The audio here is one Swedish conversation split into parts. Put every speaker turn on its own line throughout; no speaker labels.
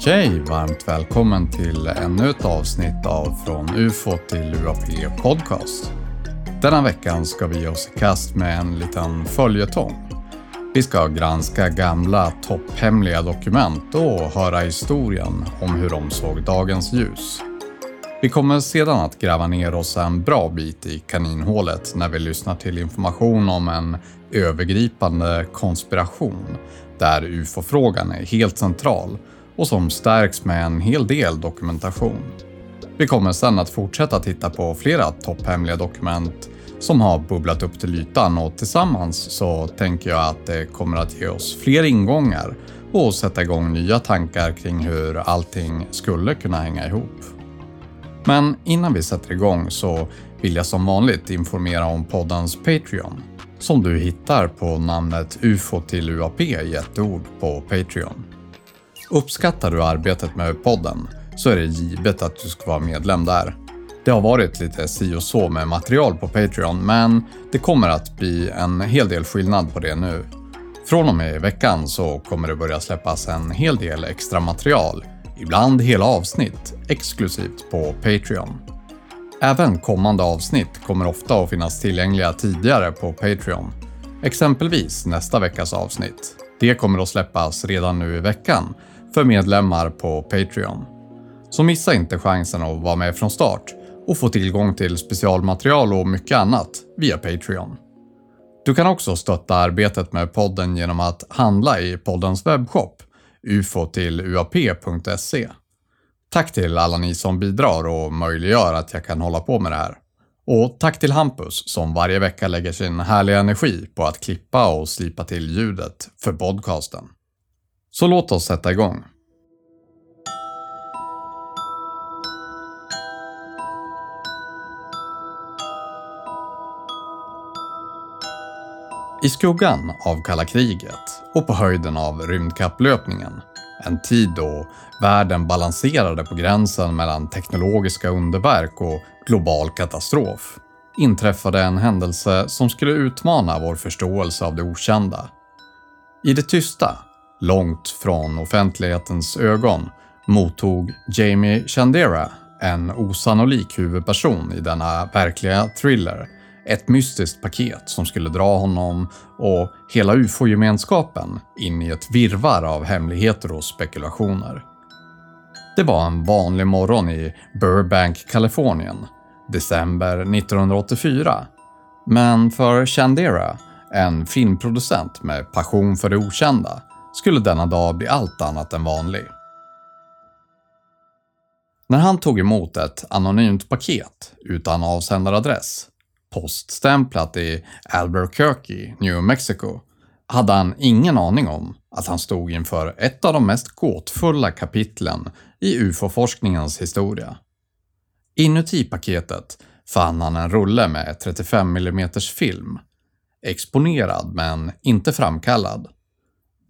Okej, varmt välkommen till ännu ett avsnitt av Från UFO till UAP Podcast. Denna veckan ska vi ge oss i kast med en liten följetong. Vi ska granska gamla topphemliga dokument och höra historien om hur de såg dagens ljus. Vi kommer sedan att gräva ner oss en bra bit i kaninhålet när vi lyssnar till information om en övergripande konspiration där UFO-frågan är helt central och som stärks med en hel del dokumentation. Vi kommer sedan att fortsätta titta på flera topphemliga dokument som har bubblat upp till ytan och tillsammans så tänker jag att det kommer att ge oss fler ingångar och sätta igång nya tankar kring hur allting skulle kunna hänga ihop. Men innan vi sätter igång så vill jag som vanligt informera om poddens Patreon som du hittar på namnet UFO till UAP i ett ord på Patreon. Uppskattar du arbetet med podden så är det givet att du ska vara medlem där. Det har varit lite si och så med material på Patreon men det kommer att bli en hel del skillnad på det nu. Från och med i veckan så kommer det börja släppas en hel del extra material, ibland hela avsnitt, exklusivt på Patreon. Även kommande avsnitt kommer ofta att finnas tillgängliga tidigare på Patreon. Exempelvis nästa veckas avsnitt. Det kommer att släppas redan nu i veckan för medlemmar på Patreon. Så missa inte chansen att vara med från start och få tillgång till specialmaterial och mycket annat via Patreon. Du kan också stötta arbetet med podden genom att handla i poddens webbshop ufo till uap.se. Tack till alla ni som bidrar och möjliggör att jag kan hålla på med det här. Och tack till Hampus som varje vecka lägger sin härliga energi på att klippa och slipa till ljudet för podcasten. Så låt oss sätta igång. I skuggan av kalla kriget och på höjden av rymdkapplöpningen, en tid då världen balanserade på gränsen mellan teknologiska underverk och global katastrof, inträffade en händelse som skulle utmana vår förståelse av det okända. I det tysta, långt från offentlighetens ögon, mottog Jamie Chandera, en osannolik huvudperson i denna verkliga thriller, ett mystiskt paket som skulle dra honom och hela ufo-gemenskapen in i ett virvar av hemligheter och spekulationer. Det var en vanlig morgon i Burbank, Kalifornien, december 1984. Men för Chandera, en filmproducent med passion för det okända, skulle denna dag bli allt annat än vanlig. När han tog emot ett anonymt paket utan avsändaradress poststämplat i Albuquerque, New Mexico, hade han ingen aning om att han stod inför ett av de mest gåtfulla kapitlen i ufo-forskningens historia. Inuti paketet fann han en rulle med 35 mm film, exponerad men inte framkallad.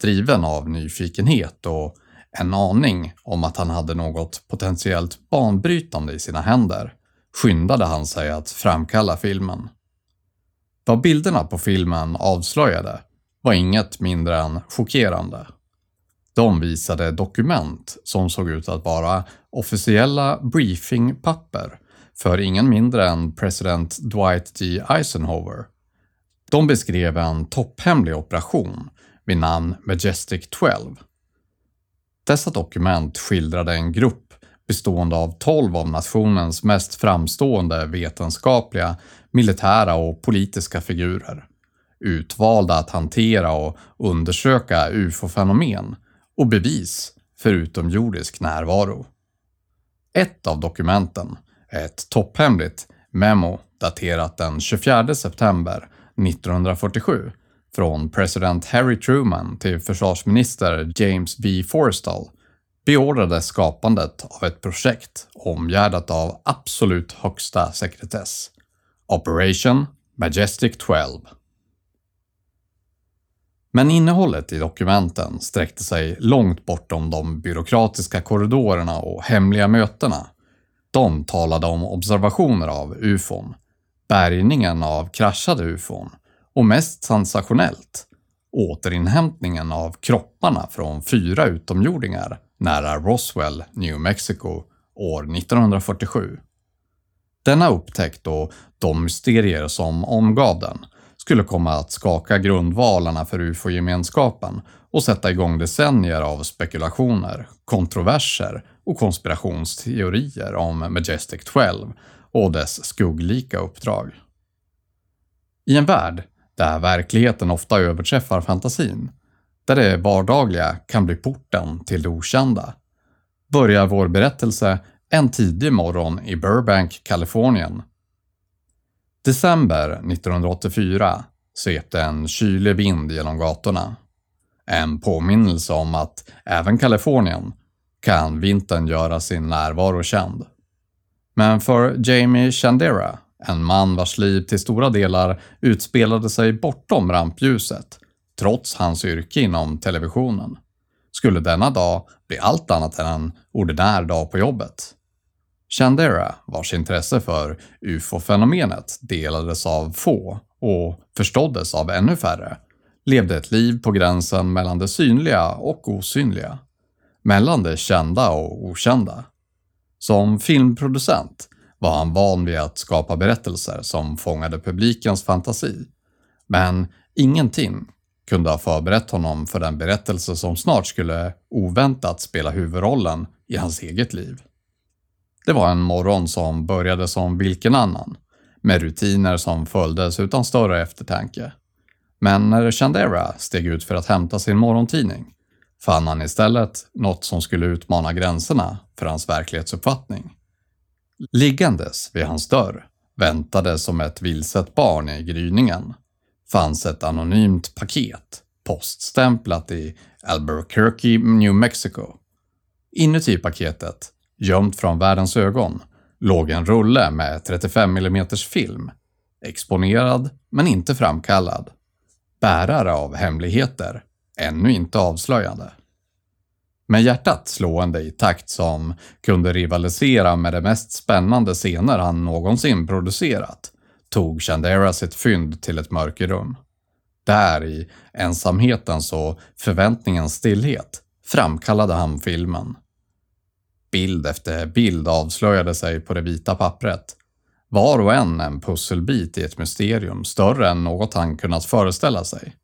Driven av nyfikenhet och en aning om att han hade något potentiellt banbrytande i sina händer skyndade han sig att framkalla filmen. Vad bilderna på filmen avslöjade var inget mindre än chockerande. De visade dokument som såg ut att vara officiella briefingpapper för ingen mindre än president Dwight D. Eisenhower. De beskrev en topphemlig operation vid namn Majestic 12. Dessa dokument skildrade en grupp bestående av 12 av nationens mest framstående vetenskapliga, militära och politiska figurer. Utvalda att hantera och undersöka ufo-fenomen och bevis för utomjordisk närvaro. Ett av dokumenten, ett topphemligt memo daterat den 24 september 1947 från president Harry Truman till försvarsminister James B. Forrestal beordrade skapandet av ett projekt omgärdat av absolut högsta sekretess. Operation Majestic 12. Men innehållet i dokumenten sträckte sig långt bortom de byråkratiska korridorerna och hemliga mötena. De talade om observationer av ufon, bärgningen av kraschade ufon och mest sensationellt, återinhämtningen av kropparna från fyra utomjordingar nära Roswell, New Mexico, år 1947. Denna upptäckt och de mysterier som omgav den skulle komma att skaka grundvalarna för ufo-gemenskapen och sätta igång decennier av spekulationer, kontroverser och konspirationsteorier om Majestic 12 och dess skugglika uppdrag. I en värld där verkligheten ofta överträffar fantasin, där det vardagliga kan bli porten till det okända, börjar vår berättelse en tidig morgon i Burbank, Kalifornien. December 1984 svepte en kylig vind genom gatorna. En påminnelse om att även Kalifornien kan vintern göra sin närvaro känd. Men för Jamie Chandera, en man vars liv till stora delar utspelade sig bortom rampljuset, trots hans yrke inom televisionen, skulle denna dag bli allt annat än en ordinär dag på jobbet. Chandera, vars intresse för ufo-fenomenet delades av få och förståddes av ännu färre, levde ett liv på gränsen mellan det synliga och osynliga. Mellan det kända och okända. Som filmproducent var han van vid att skapa berättelser som fångade publikens fantasi. Men ingenting kunde ha förberett honom för den berättelse som snart skulle oväntat spela huvudrollen i hans eget liv. Det var en morgon som började som vilken annan, med rutiner som följdes utan större eftertanke. Men när Chandera steg ut för att hämta sin morgontidning fann han istället något som skulle utmana gränserna för hans verklighetsuppfattning. Liggandes vid hans dörr väntade som ett vilset barn i gryningen fanns ett anonymt paket poststämplat i Albuquerque, New Mexico. Inuti paketet, gömt från världens ögon, låg en rulle med 35 mm film. Exponerad, men inte framkallad. Bärare av hemligheter, ännu inte avslöjade. Med hjärtat slående i takt som kunde rivalisera med de mest spännande scener han någonsin producerat tog Chandera sitt fynd till ett mörkerrum. Där i ensamhetens och förväntningens stillhet framkallade han filmen. Bild efter bild avslöjade sig på det vita pappret. Var och en en pusselbit i ett mysterium större än något han kunnat föreställa sig.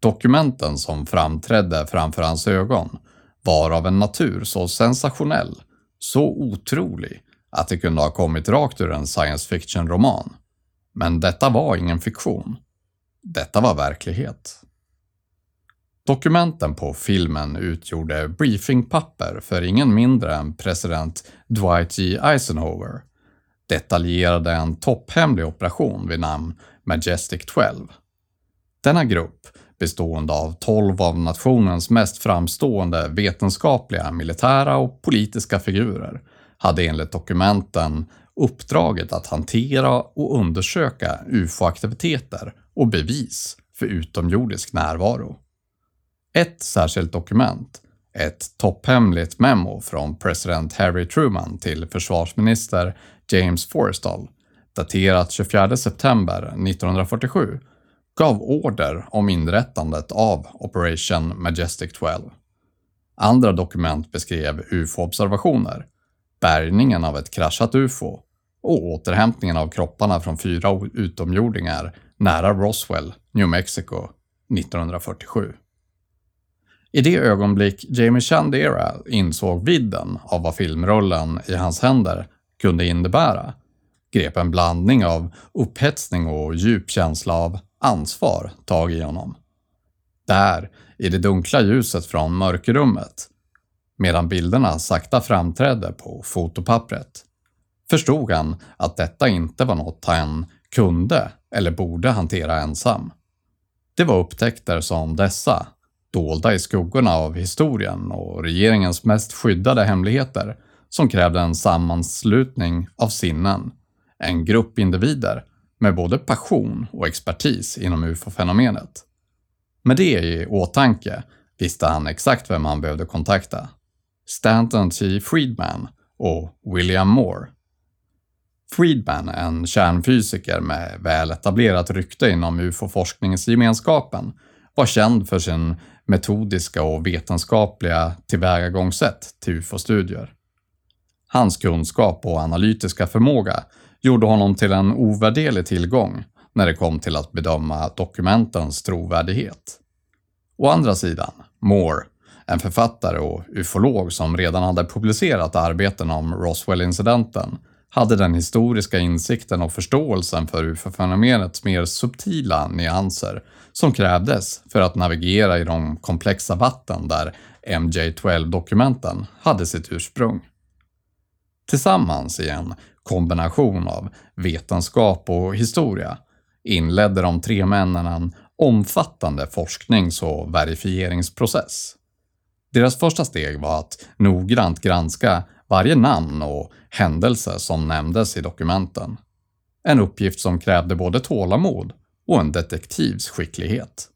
Dokumenten som framträdde framför hans ögon var av en natur så sensationell, så otrolig, att det kunde ha kommit rakt ur en science fiction-roman. Men detta var ingen fiktion. Detta var verklighet. Dokumenten på filmen utgjorde briefingpapper för ingen mindre än president Dwight G. Eisenhower detaljerade en topphemlig operation vid namn Majestic 12. Denna grupp, bestående av 12 av nationens mest framstående vetenskapliga, militära och politiska figurer, hade enligt dokumenten uppdraget att hantera och undersöka ufo-aktiviteter och bevis för utomjordisk närvaro. Ett särskilt dokument, ett topphemligt memo från president Harry Truman till försvarsminister James Forrestal, daterat 24 september 1947, gav order om inrättandet av Operation Majestic 12. Andra dokument beskrev ufo-observationer, bärgningen av ett kraschat ufo och återhämtningen av kropparna från fyra utomjordingar nära Roswell, New Mexico, 1947. I det ögonblick Jamie Chandera insåg vidden av vad filmrollen i hans händer kunde innebära grep en blandning av upphetsning och djup känsla av ansvar tag i honom. Där, i det dunkla ljuset från mörkerrummet, medan bilderna sakta framträdde på fotopappret, förstod han att detta inte var något han kunde eller borde hantera ensam. Det var upptäckter som dessa, dolda i skuggorna av historien och regeringens mest skyddade hemligheter, som krävde en sammanslutning av sinnen, en grupp individer med både passion och expertis inom ufo-fenomenet. Med det i åtanke visste han exakt vem han behövde kontakta. Stanton T. Friedman och William Moore. Friedman, en kärnfysiker med väl etablerat rykte inom ufo-forskningsgemenskapen, var känd för sin metodiska och vetenskapliga tillvägagångssätt till ufo-studier. Hans kunskap och analytiska förmåga gjorde honom till en ovärderlig tillgång när det kom till att bedöma dokumentens trovärdighet. Å andra sidan, Moore, en författare och ufolog som redan hade publicerat arbeten om Roswell-incidenten, hade den historiska insikten och förståelsen för ufo-fenomenets mer subtila nyanser som krävdes för att navigera i de komplexa vatten där MJ-12-dokumenten hade sitt ursprung. Tillsammans i en kombination av vetenskap och historia inledde de tre männen en omfattande forsknings och verifieringsprocess. Deras första steg var att noggrant granska varje namn och händelse som nämndes i dokumenten. En uppgift som krävde både tålamod och en detektivs skicklighet.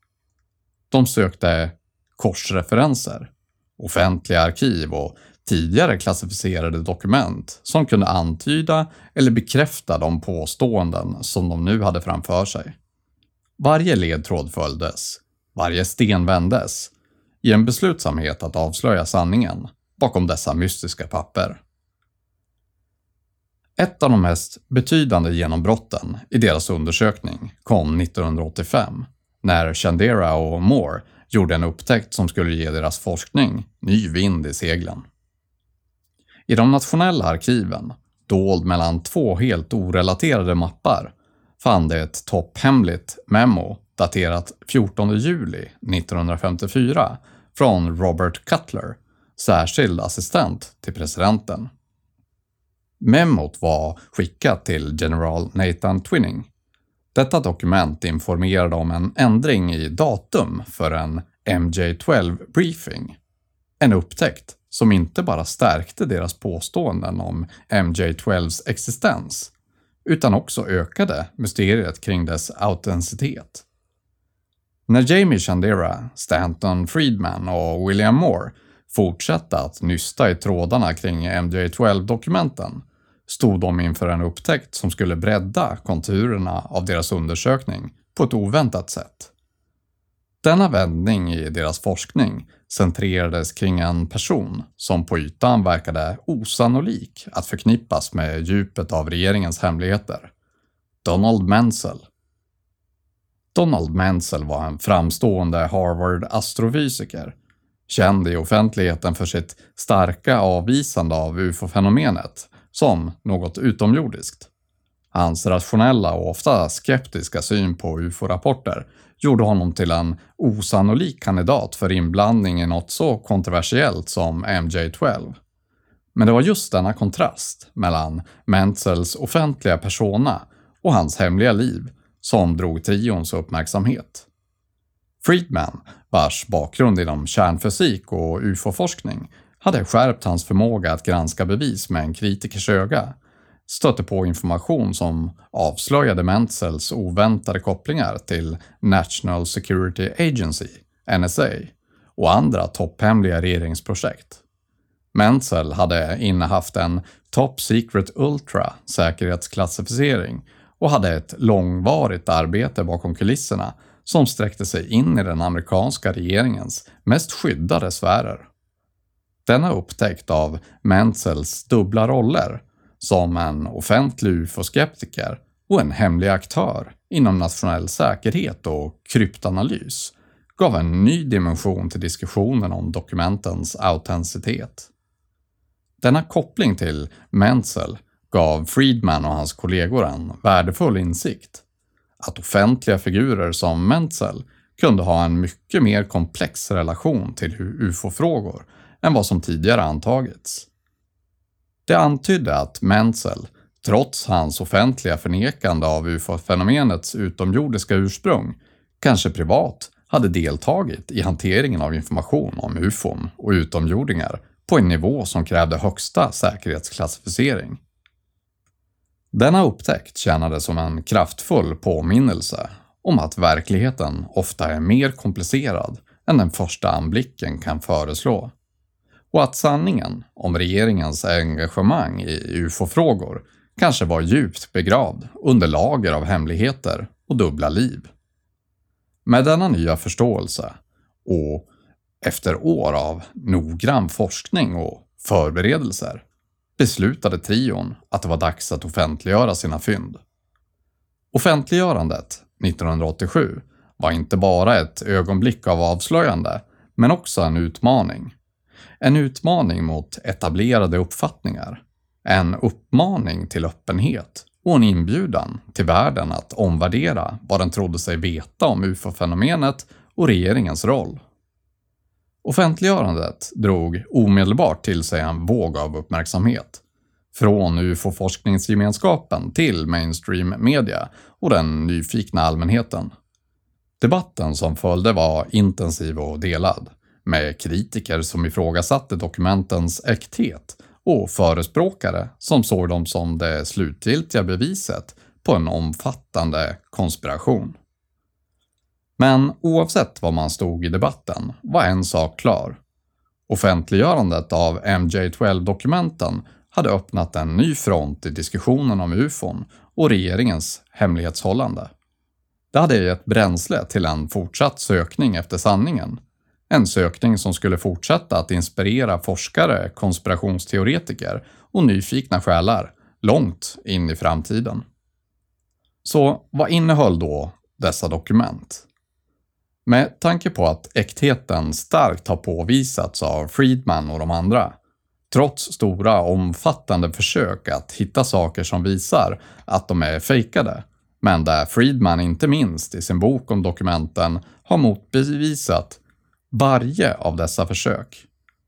De sökte korsreferenser, offentliga arkiv och tidigare klassificerade dokument som kunde antyda eller bekräfta de påståenden som de nu hade framför sig. Varje ledtråd följdes, varje sten vändes, i en beslutsamhet att avslöja sanningen bakom dessa mystiska papper. Ett av de mest betydande genombrotten i deras undersökning kom 1985 när Chandera och Moore gjorde en upptäckt som skulle ge deras forskning ny vind i seglen. I de nationella arkiven, dold mellan två helt orelaterade mappar, fann de ett topphemligt memo daterat 14 juli 1954 från Robert Cutler, särskild assistent till presidenten. Memot var skickat till general Nathan Twinning. Detta dokument informerade om en ändring i datum för en MJ-12 briefing. En upptäckt som inte bara stärkte deras påståenden om MJ-12s existens, utan också ökade mysteriet kring dess autenticitet. När Jamie Chandera, Stanton Friedman och William Moore fortsatte att nysta i trådarna kring MJ-12-dokumenten stod de inför en upptäckt som skulle bredda konturerna av deras undersökning på ett oväntat sätt. Denna vändning i deras forskning centrerades kring en person som på ytan verkade osannolik att förknippas med djupet av regeringens hemligheter. Donald Menzel. Donald Menzel var en framstående Harvard-astrofysiker, känd i offentligheten för sitt starka avvisande av ufo-fenomenet som något utomjordiskt. Hans rationella och ofta skeptiska syn på ufo-rapporter gjorde honom till en osannolik kandidat för inblandning i något så kontroversiellt som MJ-12. Men det var just denna kontrast mellan Mentzels offentliga persona och hans hemliga liv som drog trions uppmärksamhet. Friedman, vars bakgrund inom kärnfysik och ufo-forskning hade skärpt hans förmåga att granska bevis med en kritikers öga, stötte på information som avslöjade Mentzels oväntade kopplingar till National Security Agency, NSA, och andra topphemliga regeringsprojekt. Menzel hade innehaft en Top Secret Ultra säkerhetsklassificering och hade ett långvarigt arbete bakom kulisserna som sträckte sig in i den amerikanska regeringens mest skyddade sfärer. Denna upptäckt av Mentzels dubbla roller som en offentlig ufo-skeptiker och en hemlig aktör inom nationell säkerhet och kryptanalys gav en ny dimension till diskussionen om dokumentens autenticitet. Denna koppling till Menzel gav Friedman och hans kollegor en värdefull insikt. Att offentliga figurer som Menzel kunde ha en mycket mer komplex relation till ufo-frågor än vad som tidigare antagits. Det antydde att Menzel, trots hans offentliga förnekande av ufo-fenomenets utomjordiska ursprung, kanske privat hade deltagit i hanteringen av information om ufon och utomjordingar på en nivå som krävde högsta säkerhetsklassificering. Denna upptäckt tjänade som en kraftfull påminnelse om att verkligheten ofta är mer komplicerad än den första anblicken kan föreslå och att sanningen om regeringens engagemang i ufo-frågor kanske var djupt begravd under lager av hemligheter och dubbla liv. Med denna nya förståelse och efter år av noggrann forskning och förberedelser beslutade trion att det var dags att offentliggöra sina fynd. Offentliggörandet 1987 var inte bara ett ögonblick av avslöjande, men också en utmaning. En utmaning mot etablerade uppfattningar. En uppmaning till öppenhet och en inbjudan till världen att omvärdera vad den trodde sig veta om ufo-fenomenet och regeringens roll. Offentliggörandet drog omedelbart till sig en våg av uppmärksamhet. Från ufo-forskningsgemenskapen till mainstream media och den nyfikna allmänheten. Debatten som följde var intensiv och delad, med kritiker som ifrågasatte dokumentens äkthet och förespråkare som såg dem som det slutgiltiga beviset på en omfattande konspiration. Men oavsett var man stod i debatten var en sak klar. Offentliggörandet av MJ12-dokumenten hade öppnat en ny front i diskussionen om ufon och regeringens hemlighetshållande. Det hade gett bränsle till en fortsatt sökning efter sanningen. En sökning som skulle fortsätta att inspirera forskare, konspirationsteoretiker och nyfikna själar långt in i framtiden. Så vad innehöll då dessa dokument? Med tanke på att äktheten starkt har påvisats av Friedman och de andra, trots stora omfattande försök att hitta saker som visar att de är fejkade, men där Friedman inte minst i sin bok om dokumenten har motbevisat varje av dessa försök,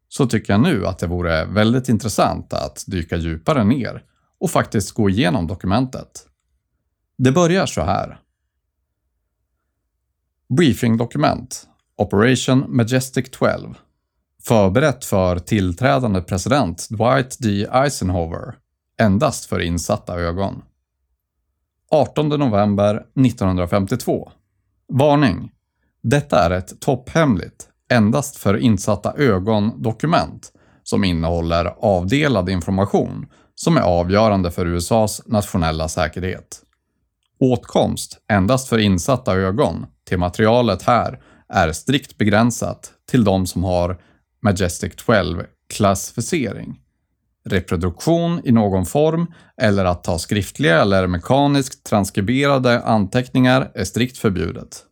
så tycker jag nu att det vore väldigt intressant att dyka djupare ner och faktiskt gå igenom dokumentet. Det börjar så här. Briefingdokument Operation Majestic 12 Förberett för tillträdande president Dwight D. Eisenhower endast för insatta ögon. 18 november 1952. Varning! Detta är ett topphemligt, endast för insatta ögon-dokument som innehåller avdelad information som är avgörande för USAs nationella säkerhet. Åtkomst endast för insatta ögon till materialet här är strikt begränsat till de som har Majestic 12-klassificering. Reproduktion i någon form eller att ta skriftliga eller mekaniskt transkriberade anteckningar är strikt förbjudet.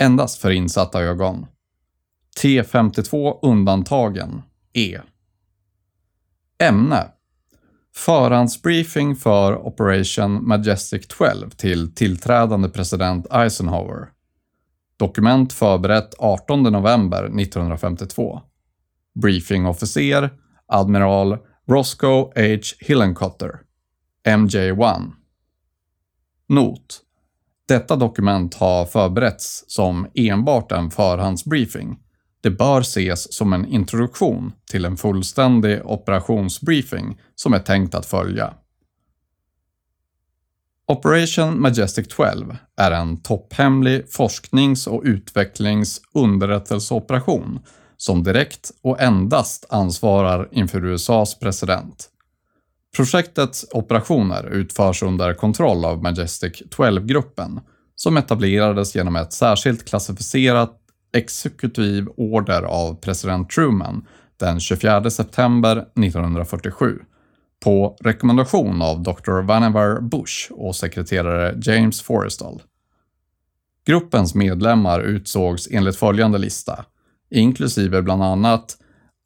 Endast för insatta ögon. T52 undantagen E. Ämne Förhandsbriefing för Operation Majestic 12 till tillträdande president Eisenhower. Dokument förberett 18 november 1952. Briefingofficer Admiral Roscoe H. Hillencotter, MJ1. Not. Detta dokument har förberetts som enbart en förhandsbriefing. Det bör ses som en introduktion till en fullständig operationsbriefing som är tänkt att följa. Operation Majestic 12 är en topphemlig forsknings och utvecklingsunderrättelseoperation som direkt och endast ansvarar inför USAs president. Projektets operationer utförs under kontroll av Majestic 12-gruppen som etablerades genom ett särskilt klassificerat exekutiv order av president Truman den 24 september 1947 på rekommendation av Dr. Vannevar Bush och sekreterare James Forrestal. Gruppens medlemmar utsågs enligt följande lista, inklusive bland annat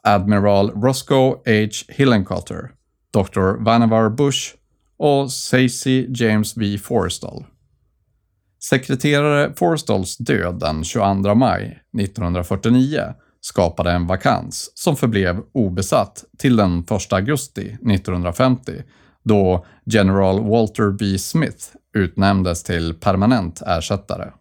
Admiral Roscoe H. Hillencotter, Dr. Vannevar Bush och Stacey James V. Forrestal. Sekreterare Forrestals död den 22 maj 1949 skapade en vakans som förblev obesatt till den 1 augusti 1950 då General Walter B. Smith utnämndes till permanent ersättare.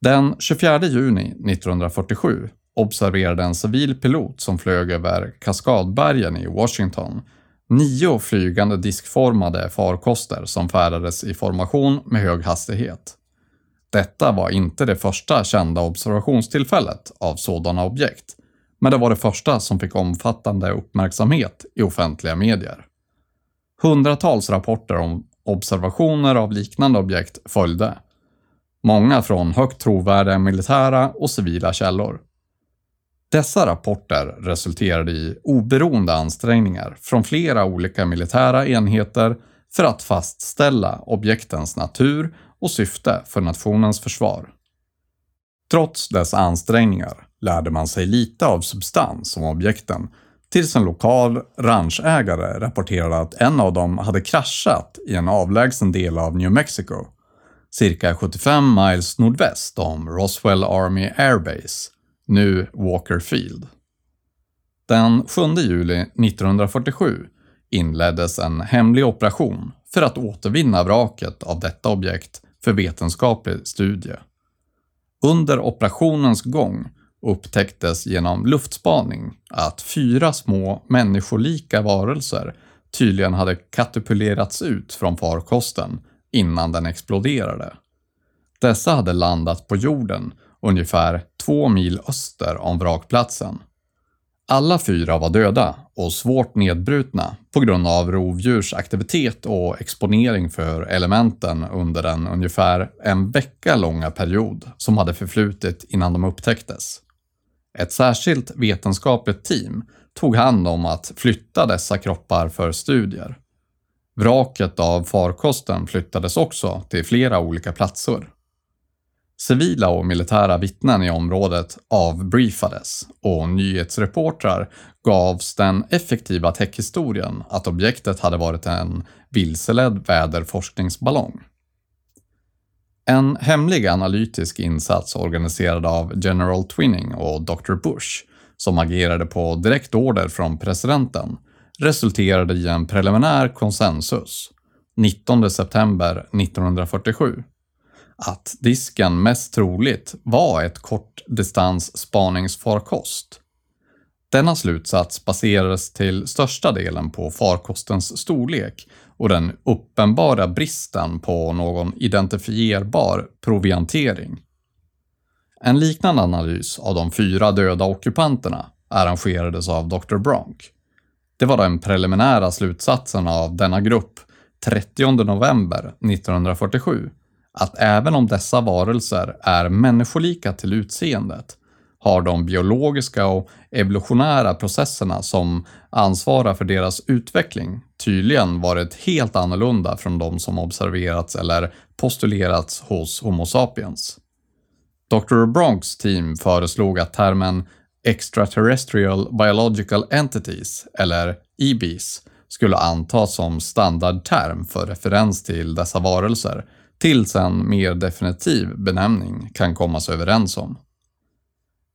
Den 24 juni 1947 observerade en civil pilot som flög över Kaskadbergen i Washington nio flygande diskformade farkoster som färdades i formation med hög hastighet. Detta var inte det första kända observationstillfället av sådana objekt, men det var det första som fick omfattande uppmärksamhet i offentliga medier. Hundratals rapporter om observationer av liknande objekt följde. många från högt trovärdiga militära och civila källor. Dessa rapporter resulterade i oberoende ansträngningar från flera olika militära enheter för att fastställa objektens natur och syfte för nationens försvar. Trots dessa ansträngningar lärde man sig lite av substans om objekten tills en lokal ranchägare rapporterade att en av dem hade kraschat i en avlägsen del av New Mexico, cirka 75 miles nordväst om Roswell Army Air Base, nu Walker Field. Den 7 juli 1947 inleddes en hemlig operation för att återvinna vraket av detta objekt för vetenskaplig studie. Under operationens gång upptäcktes genom luftspaning att fyra små människolika varelser tydligen hade katapulerats ut från farkosten innan den exploderade. Dessa hade landat på jorden ungefär två mil öster om vrakplatsen. Alla fyra var döda och svårt nedbrutna på grund av rovdjursaktivitet och exponering för elementen under den ungefär en vecka långa period som hade förflutit innan de upptäcktes. Ett särskilt vetenskapligt team tog hand om att flytta dessa kroppar för studier. Vraket av farkosten flyttades också till flera olika platser. Civila och militära vittnen i området avbriefades och nyhetsreportrar gavs den effektiva täckhistorien att objektet hade varit en vilseledd väderforskningsballong. En hemlig analytisk insats organiserad av General Twinning och Dr. Bush, som agerade på direkt order från presidenten, resulterade i en preliminär konsensus 19 september 1947 att disken mest troligt var ett kortdistans spaningsfarkost. Denna slutsats baserades till största delen på farkostens storlek och den uppenbara bristen på någon identifierbar proviantering. En liknande analys av de fyra döda ockupanterna arrangerades av Dr. Bronk. Det var den preliminära slutsatsen av denna grupp 30 november 1947 att även om dessa varelser är människolika till utseendet har de biologiska och evolutionära processerna som ansvarar för deras utveckling tydligen varit helt annorlunda från de som observerats eller postulerats hos Homo sapiens. Dr. Bronks team föreslog att termen Extraterrestrial Biological Entities, eller EBs, skulle antas som standardterm för referens till dessa varelser tills en mer definitiv benämning kan kommas överens om.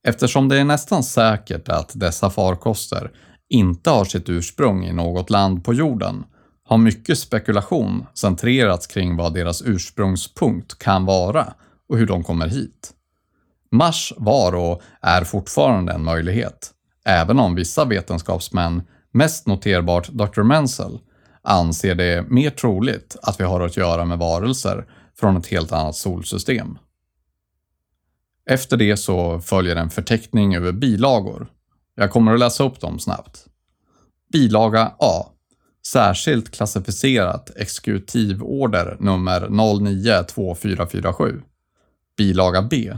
Eftersom det är nästan säkert att dessa farkoster inte har sitt ursprung i något land på jorden har mycket spekulation centrerats kring vad deras ursprungspunkt kan vara och hur de kommer hit. Mars var och är fortfarande en möjlighet, även om vissa vetenskapsmän, mest noterbart Dr. Menzel, anser det mer troligt att vi har att göra med varelser från ett helt annat solsystem. Efter det så följer en förteckning över bilagor. Jag kommer att läsa upp dem snabbt. Bilaga A. Särskilt klassificerat exekutivorder nummer 092447. Bilaga B.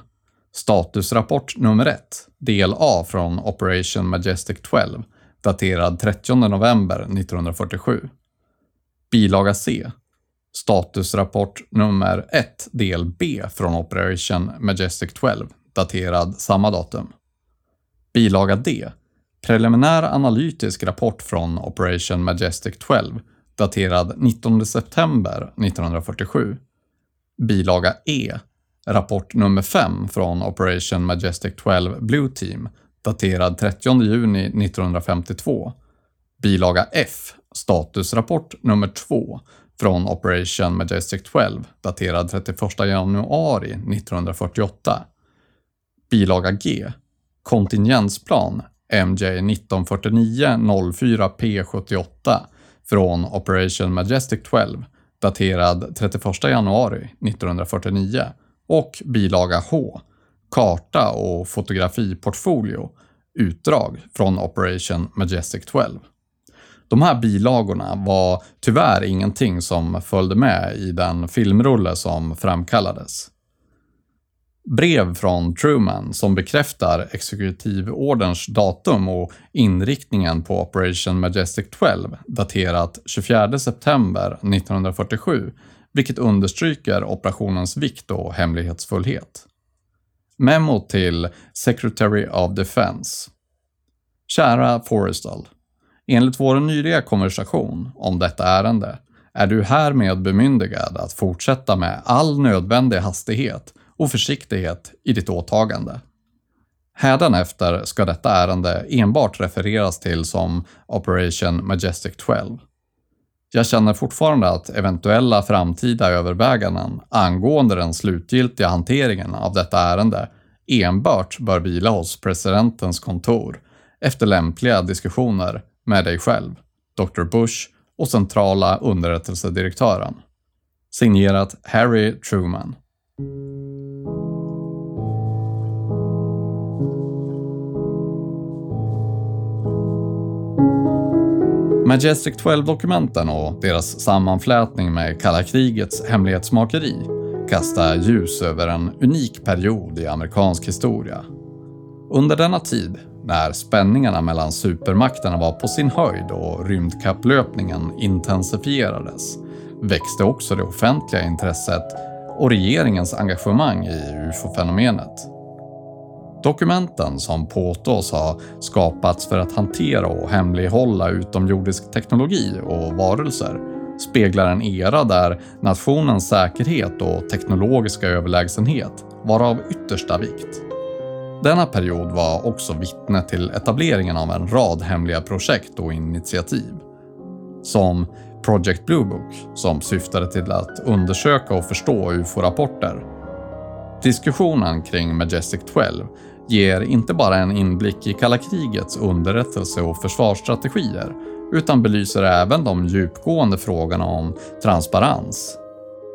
Statusrapport nummer 1, del A från Operation Majestic 12, daterad 30 november 1947. Bilaga C. Statusrapport nummer 1, del B från Operation Majestic 12, daterad samma datum. Bilaga D. Preliminär analytisk rapport från Operation Majestic 12, daterad 19 september 1947. Bilaga E. Rapport nummer 5 från Operation Majestic 12 Blue Team, daterad 30 juni 1952. Bilaga F. Statusrapport nummer 2 från Operation Majestic 12, daterad 31 januari 1948. Bilaga G. Kontingensplan MJ 1949 04 P78 från Operation Majestic 12, daterad 31 januari 1949 och bilaga H. Karta och fotografiportfolio. Utdrag från Operation Majestic 12. De här bilagorna var tyvärr ingenting som följde med i den filmrulle som framkallades. Brev från Truman som bekräftar exekutivorderns datum och inriktningen på Operation Majestic 12 daterat 24 september 1947, vilket understryker operationens vikt och hemlighetsfullhet. Memo till Secretary of Defense. Kära Forrestal. Enligt vår nyliga konversation om detta ärende är du härmed bemyndigad att fortsätta med all nödvändig hastighet och försiktighet i ditt åtagande. Hädanefter ska detta ärende enbart refereras till som Operation Majestic 12. Jag känner fortfarande att eventuella framtida överväganden angående den slutgiltiga hanteringen av detta ärende enbart bör vila hos presidentens kontor efter lämpliga diskussioner med dig själv, Dr. Bush och centrala underrättelsedirektören. Signerat Harry Truman. Majestic 12-dokumenten och deras sammanflätning med kalla krigets hemlighetsmakeri kastar ljus över en unik period i amerikansk historia. Under denna tid, när spänningarna mellan supermakterna var på sin höjd och rymdkapplöpningen intensifierades, växte också det offentliga intresset och regeringens engagemang i ufo-fenomenet. Dokumenten som påstås ha skapats för att hantera och hemlighålla utomjordisk teknologi och varelser speglar en era där nationens säkerhet och teknologiska överlägsenhet var av yttersta vikt. Denna period var också vittne till etableringen av en rad hemliga projekt och initiativ. Som Project Blue Book som syftade till att undersöka och förstå ufo-rapporter. Diskussionen kring Majestic 12 ger inte bara en inblick i kalla krigets underrättelse och försvarsstrategier utan belyser även de djupgående frågorna om transparens,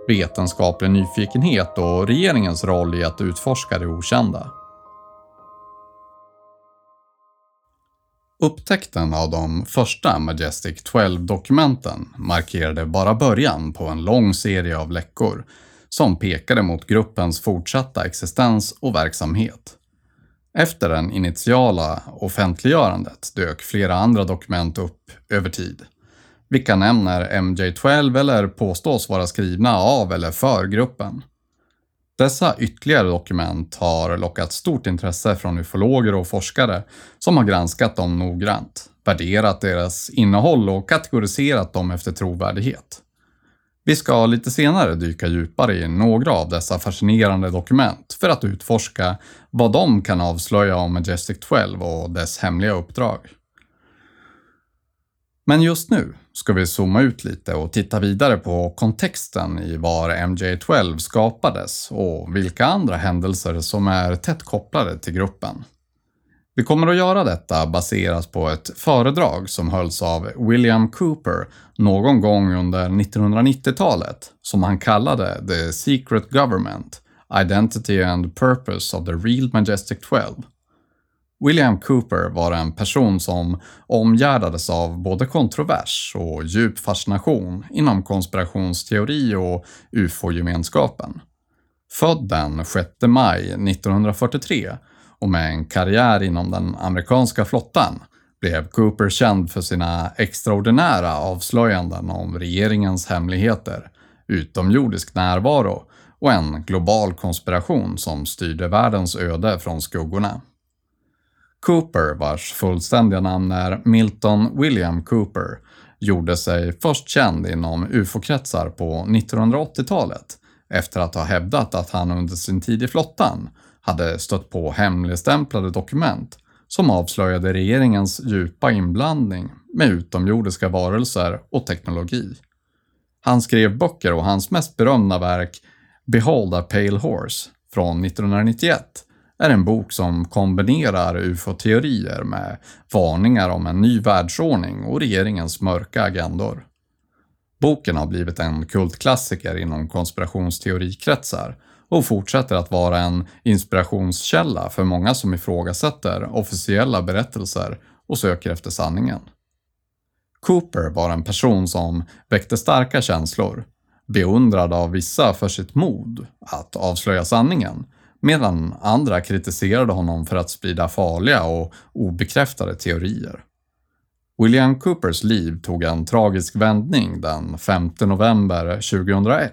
vetenskaplig nyfikenhet och regeringens roll i att utforska det okända. Upptäckten av de första Majestic 12-dokumenten markerade bara början på en lång serie av läckor som pekade mot gruppens fortsatta existens och verksamhet. Efter det initiala offentliggörandet dök flera andra dokument upp över tid, vilka nämner MJ12 eller påstås vara skrivna av eller för gruppen. Dessa ytterligare dokument har lockat stort intresse från ufologer och forskare som har granskat dem noggrant, värderat deras innehåll och kategoriserat dem efter trovärdighet. Vi ska lite senare dyka djupare i några av dessa fascinerande dokument för att utforska vad de kan avslöja om Majestic 12 och dess hemliga uppdrag. Men just nu ska vi zooma ut lite och titta vidare på kontexten i var MJ12 skapades och vilka andra händelser som är tätt kopplade till gruppen. Vi kommer att göra detta baserat på ett föredrag som hölls av William Cooper någon gång under 1990-talet som han kallade The Secret Government, Identity and Purpose of the Real Majestic 12. William Cooper var en person som omgärdades av både kontrovers och djup fascination inom konspirationsteori och ufo-gemenskapen. Född den 6 maj 1943 och med en karriär inom den amerikanska flottan blev Cooper känd för sina extraordinära avslöjanden om regeringens hemligheter, utomjordisk närvaro och en global konspiration som styrde världens öde från skuggorna. Cooper, vars fullständiga namn är Milton William Cooper, gjorde sig först känd inom ufo-kretsar på 1980-talet efter att ha hävdat att han under sin tid i flottan hade stött på hemligstämplade dokument som avslöjade regeringens djupa inblandning med utomjordiska varelser och teknologi. Han skrev böcker och hans mest berömda verk Behold a Pale Horse från 1991 är en bok som kombinerar ufo-teorier med varningar om en ny världsordning och regeringens mörka agendor. Boken har blivit en kultklassiker inom konspirationsteorikretsar och fortsätter att vara en inspirationskälla för många som ifrågasätter officiella berättelser och söker efter sanningen. Cooper var en person som väckte starka känslor, beundrad av vissa för sitt mod att avslöja sanningen, medan andra kritiserade honom för att sprida farliga och obekräftade teorier. William Coopers liv tog en tragisk vändning den 5 november 2001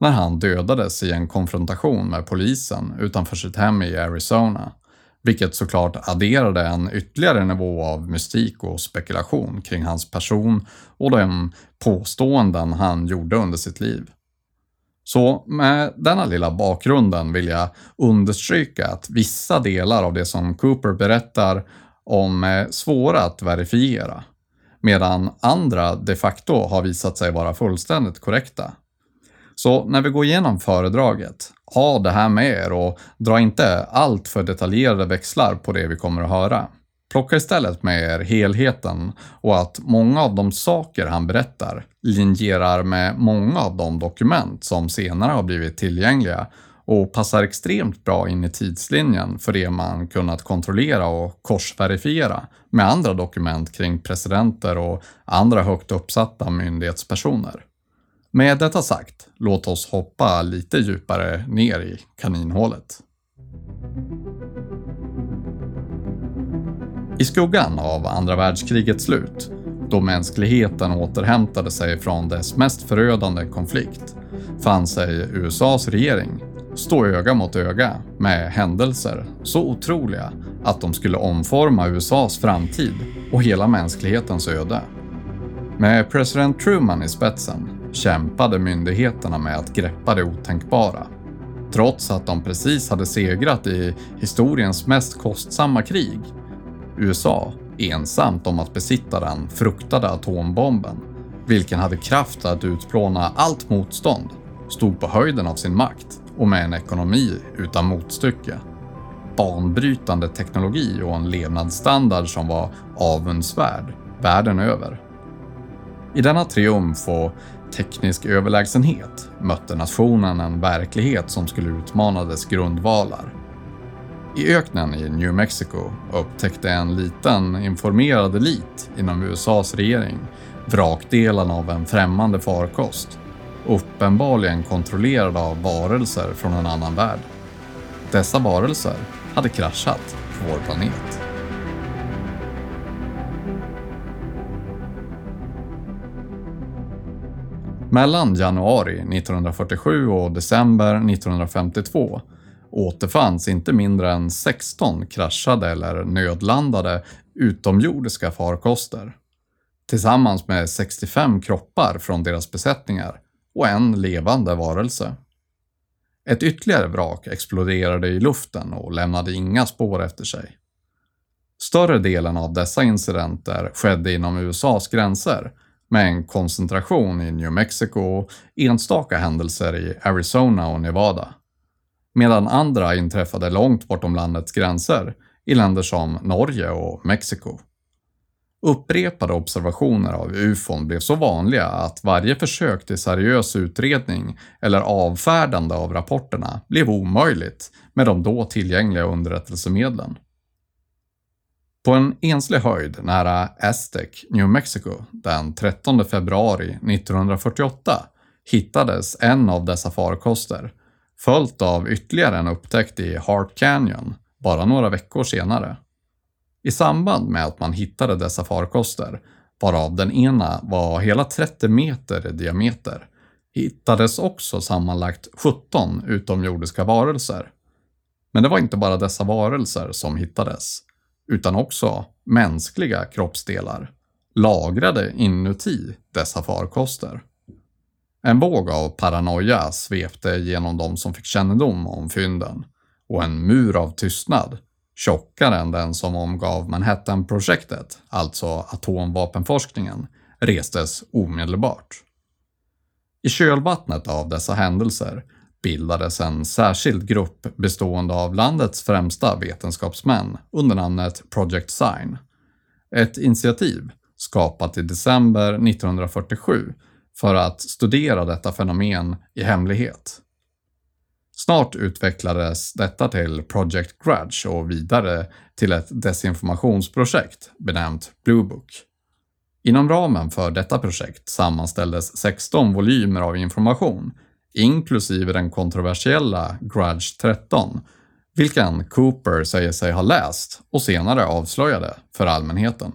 när han dödades i en konfrontation med polisen utanför sitt hem i Arizona, vilket såklart adderade en ytterligare nivå av mystik och spekulation kring hans person och de påståenden han gjorde under sitt liv. Så med denna lilla bakgrunden vill jag understryka att vissa delar av det som Cooper berättar om är svåra att verifiera, medan andra de facto har visat sig vara fullständigt korrekta. Så när vi går igenom föredraget, ha det här med er och dra inte allt för detaljerade växlar på det vi kommer att höra. Plocka istället med er helheten och att många av de saker han berättar linjerar med många av de dokument som senare har blivit tillgängliga och passar extremt bra in i tidslinjen för det man kunnat kontrollera och korsverifiera med andra dokument kring presidenter och andra högt uppsatta myndighetspersoner. Med detta sagt, låt oss hoppa lite djupare ner i kaninhålet. I skuggan av andra världskrigets slut, då mänskligheten återhämtade sig från dess mest förödande konflikt, fann sig USAs regering stå öga mot öga med händelser så otroliga att de skulle omforma USAs framtid och hela mänsklighetens öde. Med president Truman i spetsen kämpade myndigheterna med att greppa det otänkbara. Trots att de precis hade segrat i historiens mest kostsamma krig. USA ensamt om att besitta den fruktade atombomben, vilken hade kraft att utplåna allt motstånd, stod på höjden av sin makt och med en ekonomi utan motstycke. Banbrytande teknologi och en levnadsstandard som var avundsvärd världen över. I denna triumf och teknisk överlägsenhet mötte nationen en verklighet som skulle utmana dess grundvalar. I öknen i New Mexico upptäckte en liten informerad elit inom USAs regering vrakdelarna av en främmande farkost, uppenbarligen kontrollerad av varelser från en annan värld. Dessa varelser hade kraschat på vår planet. Mellan januari 1947 och december 1952 återfanns inte mindre än 16 kraschade eller nödlandade utomjordiska farkoster. Tillsammans med 65 kroppar från deras besättningar och en levande varelse. Ett ytterligare vrak exploderade i luften och lämnade inga spår efter sig. Större delen av dessa incidenter skedde inom USAs gränser med en koncentration i New Mexico och enstaka händelser i Arizona och Nevada. Medan andra inträffade långt bortom landets gränser i länder som Norge och Mexiko. Upprepade observationer av ufon blev så vanliga att varje försök till seriös utredning eller avfärdande av rapporterna blev omöjligt med de då tillgängliga underrättelsemedlen. På en enslig höjd nära Aztec, New Mexico, den 13 februari 1948 hittades en av dessa farkoster, följt av ytterligare en upptäckt i Heart Canyon bara några veckor senare. I samband med att man hittade dessa farkoster, varav den ena var hela 30 meter i diameter, hittades också sammanlagt 17 utomjordiska varelser. Men det var inte bara dessa varelser som hittades utan också mänskliga kroppsdelar lagrade inuti dessa farkoster. En våg av paranoia svepte genom de som fick kännedom om fynden och en mur av tystnad, tjockare än den som omgav Manhattan-projektet, alltså atomvapenforskningen, restes omedelbart. I kölvattnet av dessa händelser bildades en särskild grupp bestående av landets främsta vetenskapsmän under namnet Project Sign. Ett initiativ skapat i december 1947 för att studera detta fenomen i hemlighet. Snart utvecklades detta till Project Grudge och vidare till ett desinformationsprojekt benämnt Blue Book. Inom ramen för detta projekt sammanställdes 16 volymer av information inklusive den kontroversiella Grudge 13, vilken Cooper säger sig ha läst och senare avslöjade för allmänheten.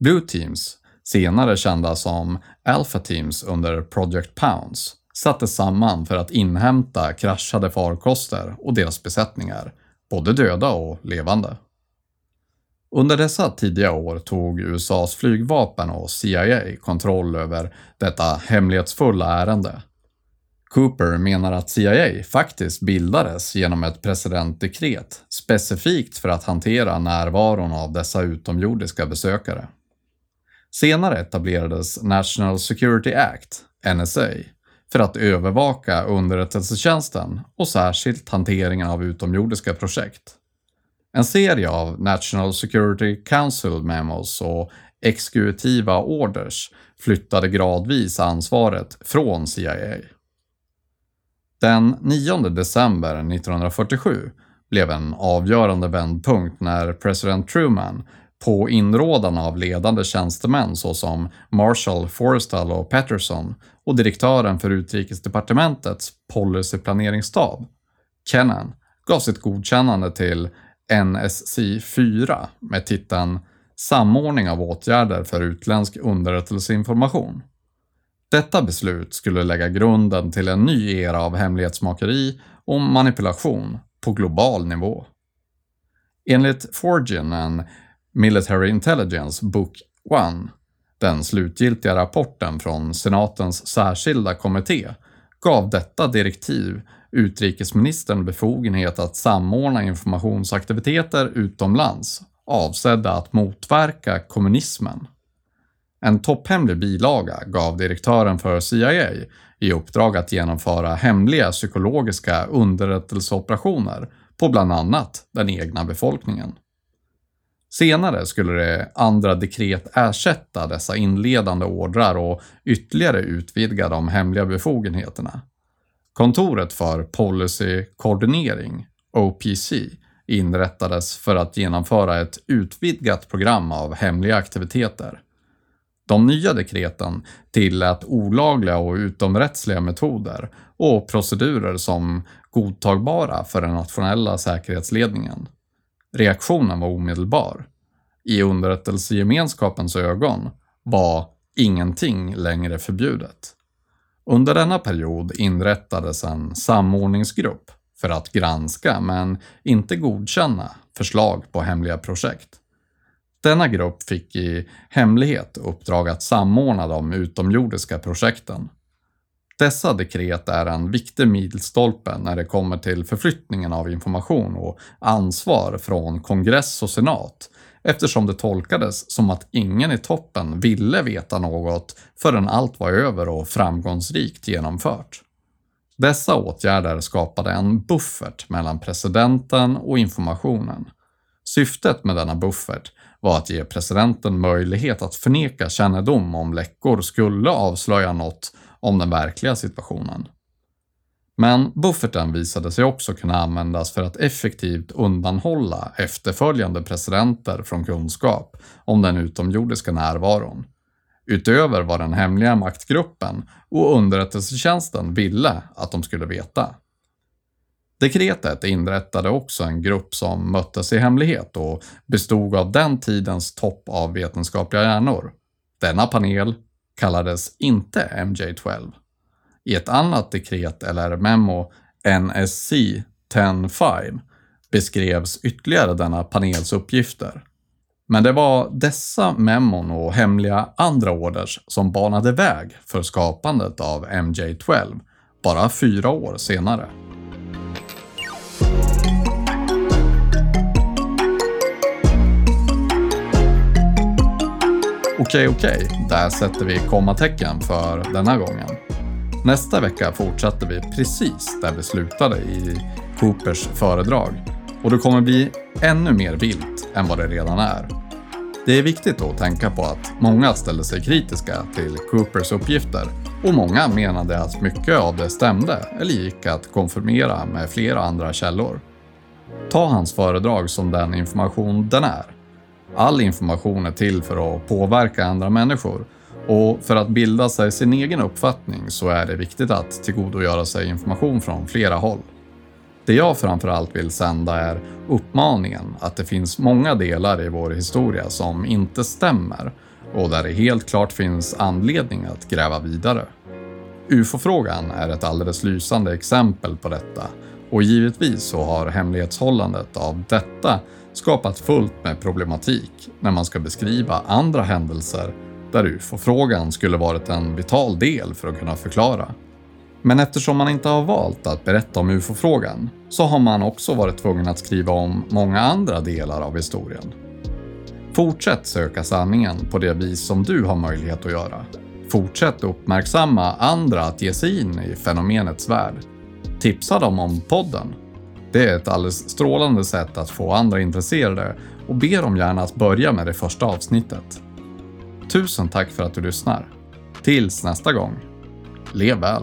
Blue Teams, senare kända som Alpha Teams under Project Pounds, sattes samman för att inhämta kraschade farkoster och deras besättningar, både döda och levande. Under dessa tidiga år tog USAs flygvapen och CIA kontroll över detta hemlighetsfulla ärende. Cooper menar att CIA faktiskt bildades genom ett presidentdekret specifikt för att hantera närvaron av dessa utomjordiska besökare. Senare etablerades National Security Act, NSA, för att övervaka underrättelsetjänsten och särskilt hanteringen av utomjordiska projekt. En serie av National Security Council Memos och exekutiva orders flyttade gradvis ansvaret från CIA. Den 9 december 1947 blev en avgörande vändpunkt när president Truman på inrådan av ledande tjänstemän såsom Marshall, Forrestal och Patterson och direktören för utrikesdepartementets policyplaneringsstab, Kennan, gav sitt godkännande till NSC-4 med titeln Samordning av åtgärder för utländsk underrättelseinformation. Detta beslut skulle lägga grunden till en ny era av hemlighetsmakeri och manipulation på global nivå. Enligt Forgin, en Military Intelligence Book 1, den slutgiltiga rapporten från senatens särskilda kommitté, gav detta direktiv utrikesministern befogenhet att samordna informationsaktiviteter utomlands avsedda att motverka kommunismen. En topphemlig bilaga gav direktören för CIA i uppdrag att genomföra hemliga psykologiska underrättelseoperationer på bland annat den egna befolkningen. Senare skulle det andra dekret ersätta dessa inledande ordrar och ytterligare utvidga de hemliga befogenheterna. Kontoret för policykoordinering, OPC, inrättades för att genomföra ett utvidgat program av hemliga aktiviteter. De nya dekreten tillät olagliga och utomrättsliga metoder och procedurer som godtagbara för den nationella säkerhetsledningen. Reaktionen var omedelbar. I underrättelsegemenskapens ögon var ingenting längre förbjudet. Under denna period inrättades en samordningsgrupp för att granska, men inte godkänna, förslag på hemliga projekt. Denna grupp fick i hemlighet uppdrag att samordna de utomjordiska projekten. Dessa dekret är en viktig milstolpe när det kommer till förflyttningen av information och ansvar från kongress och senat eftersom det tolkades som att ingen i toppen ville veta något förrän allt var över och framgångsrikt genomfört. Dessa åtgärder skapade en buffert mellan presidenten och informationen. Syftet med denna buffert var att ge presidenten möjlighet att förneka kännedom om läckor skulle avslöja något om den verkliga situationen. Men bufferten visade sig också kunna användas för att effektivt undanhålla efterföljande presidenter från kunskap om den utomjordiska närvaron. Utöver vad den hemliga maktgruppen och underrättelsetjänsten ville att de skulle veta. Dekretet inrättade också en grupp som möttes i hemlighet och bestod av den tidens topp av vetenskapliga hjärnor. Denna panel kallades inte MJ12. I ett annat dekret eller memo, NSC 10.5, beskrevs ytterligare denna panels uppgifter. Men det var dessa memon och hemliga andra orders som banade väg för skapandet av MJ12, bara fyra år senare. Okej, okej, där sätter vi kommatecken för denna gången. Nästa vecka fortsätter vi precis där vi slutade i Coopers föredrag och det kommer bli ännu mer vilt än vad det redan är. Det är viktigt att tänka på att många ställde sig kritiska till Coopers uppgifter och många menade att mycket av det stämde eller gick att konfirmera med flera andra källor. Ta hans föredrag som den information den är. All information är till för att påverka andra människor och för att bilda sig sin egen uppfattning så är det viktigt att tillgodogöra sig information från flera håll. Det jag framförallt vill sända är uppmaningen att det finns många delar i vår historia som inte stämmer och där det helt klart finns anledning att gräva vidare. UFO-frågan är ett alldeles lysande exempel på detta och givetvis så har hemlighetshållandet av detta skapat fullt med problematik när man ska beskriva andra händelser där UFO-frågan skulle varit en vital del för att kunna förklara. Men eftersom man inte har valt att berätta om UFO-frågan så har man också varit tvungen att skriva om många andra delar av historien. Fortsätt söka sanningen på det vis som du har möjlighet att göra. Fortsätt uppmärksamma andra att ge sig in i fenomenets värld. Tipsa dem om podden. Det är ett alldeles strålande sätt att få andra intresserade och be dem gärna att börja med det första avsnittet. Tusen tack för att du lyssnar. Tills nästa gång. Lev väl!